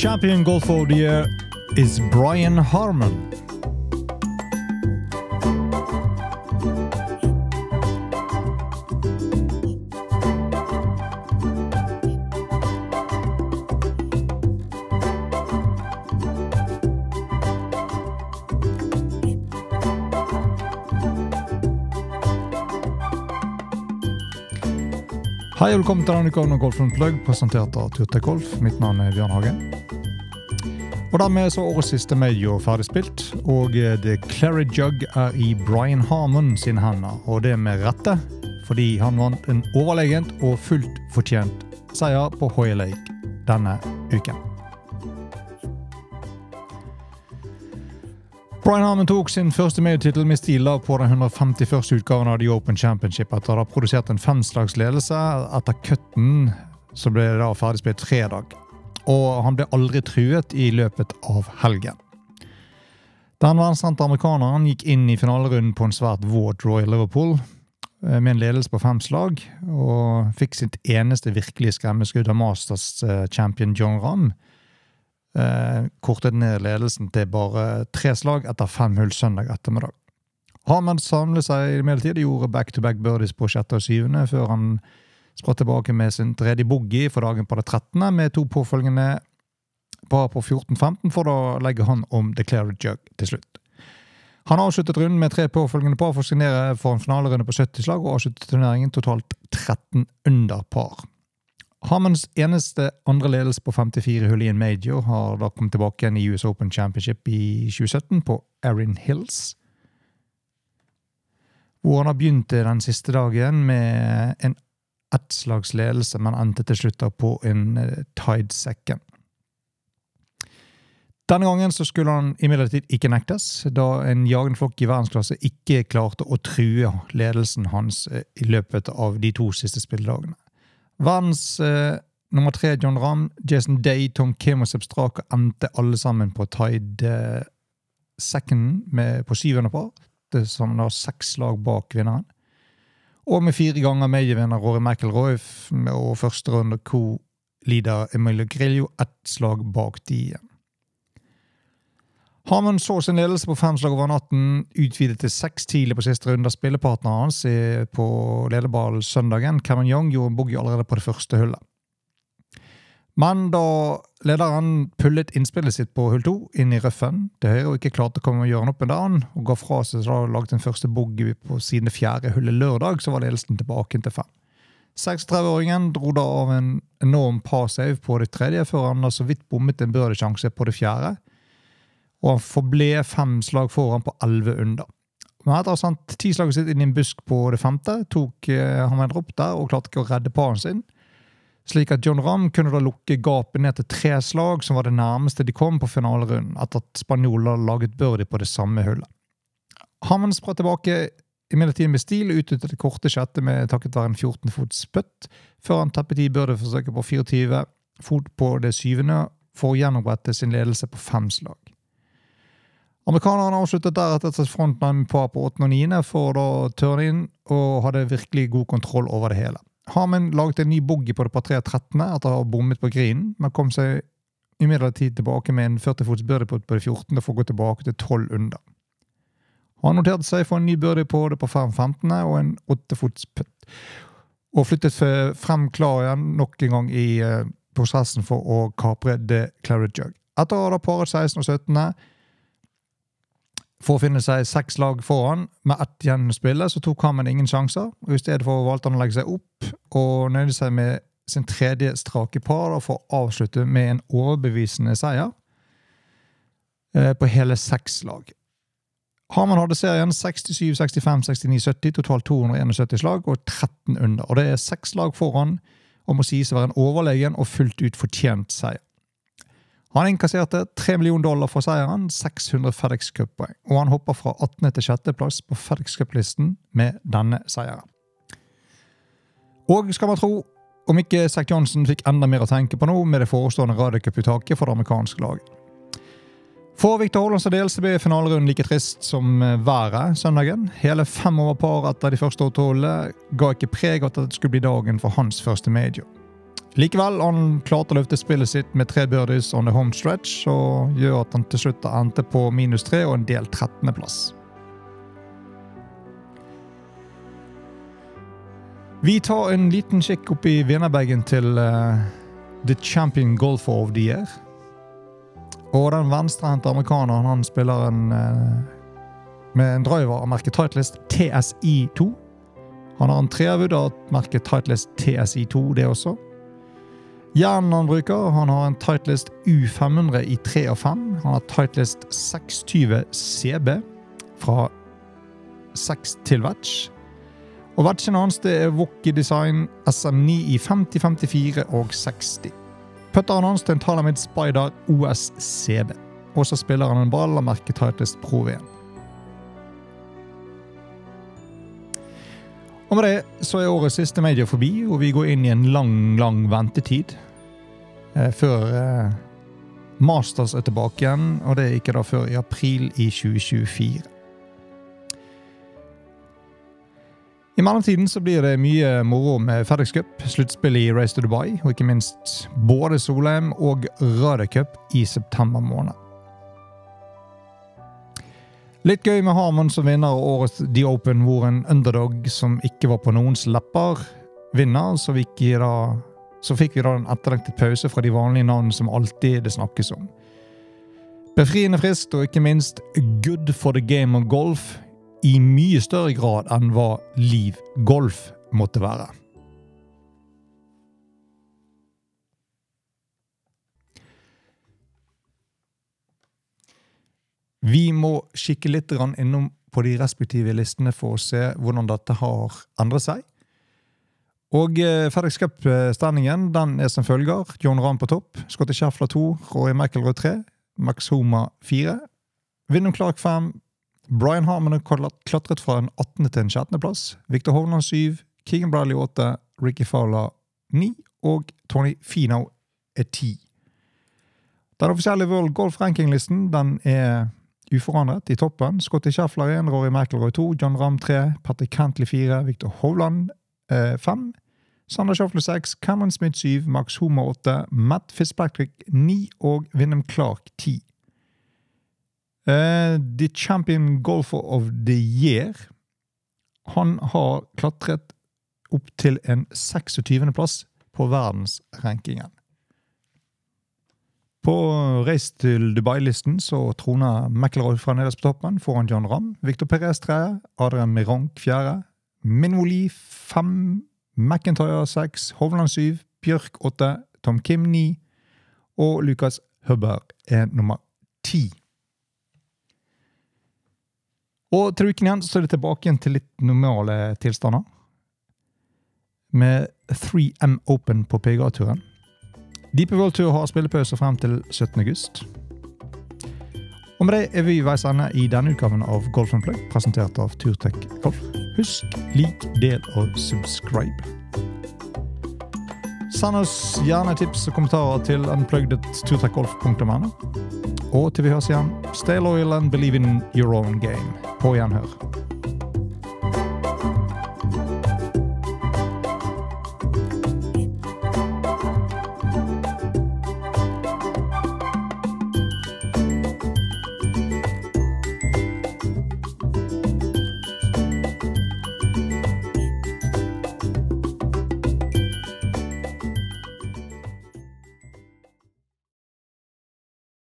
champion golfer of the year is Brian Harmon. Hei og velkommen til denne utgaven av Golf Plug, presentert av Turte Golf. Mitt navn er Bjørn Hagen. Og Dermed så årets siste major ferdig spilt, og The Clary Jug er i Brian Harmon sine hender. Og det med rette, fordi han vant en overlegent og fullt fortjent seier på Hoya Lake denne uken. Brian Harmon tok sin første medietittel med stil da på den 151. utgaven av The Open Championship etter å ha produsert en femslagsledelse etter cutten så ble da ferdigspilt fredag. Og han ble aldri truet i løpet av helgen. Den verdensrente amerikaneren gikk inn i finalerunden på en svært våt Royal Liverpool eh, med en ledelse på fem slag, og fikk sitt eneste virkelige skremmeskudd av Masters eh, champion John Ramm eh, kortet ned ledelsen til bare tre slag etter fem hull søndag ettermiddag. Harman samlet seg imidlertid og gjorde back-to-back birdies på sjette og syvende, før han spratt tilbake med sin tredje boogie for dagen på det 13., med to påfølgende par på 14-15, for å legge hånd om Declared Jug til slutt. Han avsluttet runden med tre påfølgende par for å signere for en finalerunde på 70 slag, og avsluttet turneringen totalt 13 under par. Hammons eneste andre ledelse på 54 hull i en major har da kommet tilbake igjen i US Open Championship i 2017 på Erin Hills. Hvor han har begynt den siste dagen med en ett slags ledelse, men endte til slutt på en uh, tied second. Denne gangen så skulle han imidlertid ikke nektes, da en jagende flokk i verdensklasse ikke klarte å true ledelsen hans uh, i løpet av de to siste spilledagene. Verdens eh, nummer tre John Ramm, Jason Day, Tom Kim og Seb Straka endte alle sammen på Tide second med, på syvende par, det som da seks slag bak vinneren. Og med fire ganger medievinner Rory McIlroy og første runde co-leader Emilio Grillo ett slag bak de igjen. Harmon så sin ledelse på fem slag over natten utvidet til seks tidlig på siste runde. Spillepartneren hans på lederballen søndagen, Kevin Young, gjorde en boogie allerede på det første hullet. Men da lederen pullet innspillet sitt på hull to inn i røffen til høyre og ikke klarte å komme og gjøre noe med den, og ga fra seg så da laget den første boogie på siden det fjerde hullet lørdag, så var ledelsen tilbake til fem. 36-åringen dro da av en enorm par-save på det tredje, før han da så vidt bommet en birdie-sjanse på det fjerde. Og han forble fem slag foran på elleve under. Men etter å ha sendt ti slaget sitt inn i en busk på det femte, tok eh, han en dropp der og klarte ikke å redde paren sin slik at John Ramm kunne da lukke gapet ned til tre slag, som var det nærmeste de kom på finalerunden, etter at spanjoler laget birdie på det samme hullet. Hammond spratt tilbake imidlertid med stil og utnyttet det korte sjette med takket være en 14 fots putt, før han tappet i birdieforsøket på 24 fot på det syvende for å gjenopprette sin ledelse på fem slag. Amerikanerne avsluttet deretter sitt frontmann par på 8. og 9. for å turne inn, og hadde virkelig god kontroll over det hele. Harmen laget en ny boogie på det par 3.13 etter å ha bommet på grinen, men kom seg imidlertid tilbake med en 40 fots birdieput på det 14. for å gå tilbake til 12 under. Han noterte seg for en ny birdie på det på 5.15 og en 8 fots putt, og flyttet frem klar igjen nok en gang i uh, prosessen for å kapre The Claret Jug. Etter å ha paret 16 og 17 for å finne seg seks lag foran, med ett igjen å spille, så tok Hammen ingen sjanser. og I stedet for valgte han å legge seg opp og nøyde seg med sin tredje strake par for å avslutte med en overbevisende seier eh, på hele seks lag. Harman hadde serien 67, 65, 69, 70, totalt 271 slag og 13 under. Og Det er seks lag foran og må sies å være en overlegen og fullt ut fortjent seier. Han innkasserte 3 millioner dollar for seieren, 600 FedEx Cup-poeng, og han hopper fra 18. til 6. plass på FedEx Cup-listen med denne seieren. Og skal man tro, om ikke Zack Johnsen fikk enda mer å tenke på nå med det forestående radiocup-uttaket for det amerikanske laget. For Victor Hollands dels ble finalerunden like trist som været søndagen. Hele fem over par etter de første åtte hullene ga ikke preg av at det skulle bli dagen for hans første major. Likevel, han klarte å løfte spillet sitt med tre birdies on the home stretch, og gjør at han til slutt endte på minus tre og en del 13.-plass. Vi tar en liten kikk opp i vinnerbagen til uh, The Champion Golfer of the Year. Og den venstrehendte amerikaneren han spiller en, uh, med en driver av merket Titleist TSI2. Han har en treavud av merket Titleist TSI2, det også. Hjernen han bruker, han har en Titleist U500 i 3 av 5. Han har Titleist 620 CB fra 6 til Vetch. Og Vetchen hans det er Wookie Design SM9 i 50, 54 og 60. Putteren hans er en Talamid Spider OS CB. Og så spiller han en ball av merket Titleist Pro V1. Og med det så er årets siste media forbi, og vi går inn i en lang, lang ventetid eh, før eh, Masters er tilbake igjen, og det er ikke da før i april i 2024. I mellomtiden så blir det mye moro med FedEx Cup, sluttspillet i Race to Dubai, og ikke minst både Solheim og Røde Cup i september måned. Litt gøy med Harmon som vinner årets The Open, hvor en underdog som ikke var på noens lepper, vinner. Så fikk, da, så fikk vi da en etterlengtet pause fra de vanlige navnene som alltid det snakkes om. Befriende frist og ikke minst good for the game of golf i mye større grad enn hva Liv Golf måtte være. Vi må kikke litt innom på de respektive listene for å se hvordan dette har endret seg. Og eh, FedEx Cup-standingen den er som følger. John Rahm på topp. Scotty Schäfler 2. Rory McIlroy 3. Max Homa 4. Wyndham Clark 5. Brian Harmon har klatret fra en 18. til en 16. plass. Victor Hovland 7. Keegan Bradley 8. Ricky Fowler 9. Og Tony Fino er 10. Den offisielle World Golf Ranking-listen den er uforandret i toppen. Scotty Scheffler 1, Rory McIlroy 2, John Ramm 3, Patrick Cantley 4, Victor Hovland 5, eh, Sander Schauffler 6, Cameron Smith 7, Max Homer 8, Matt Fitzpatrick 9 og Wyndham Clark 10. Uh, eh, the Champion Golfer of the Year Han har klatret opp til en 26. plass på verdensrankingen. På Race til Dubai-listen så troner McIlroy nederst på toppen foran John Ramm. Victor Perez tredje, Adrian Mironk fjerde, Minwoli fem, McIntyre seks, Hovland syv, Bjørk åtte, Tom Kim ni og Lucas Hubber er nummer ti. Og til uken igjen så er det tilbake igjen til litt normale tilstander. Med 3M Open på PGA-turen. Deep World Tour har spillepause frem til 17. august. Og med det er vi veis ende i denne utgaven av Golf Plug, presentert av Turtech Golf. Husk, lik, del og subscribe. Send oss gjerne tips og kommentarer til unplugged.turtechgolf.no. Og til vi høres igjen, stay loyal and believe in your own game. På gjenhør.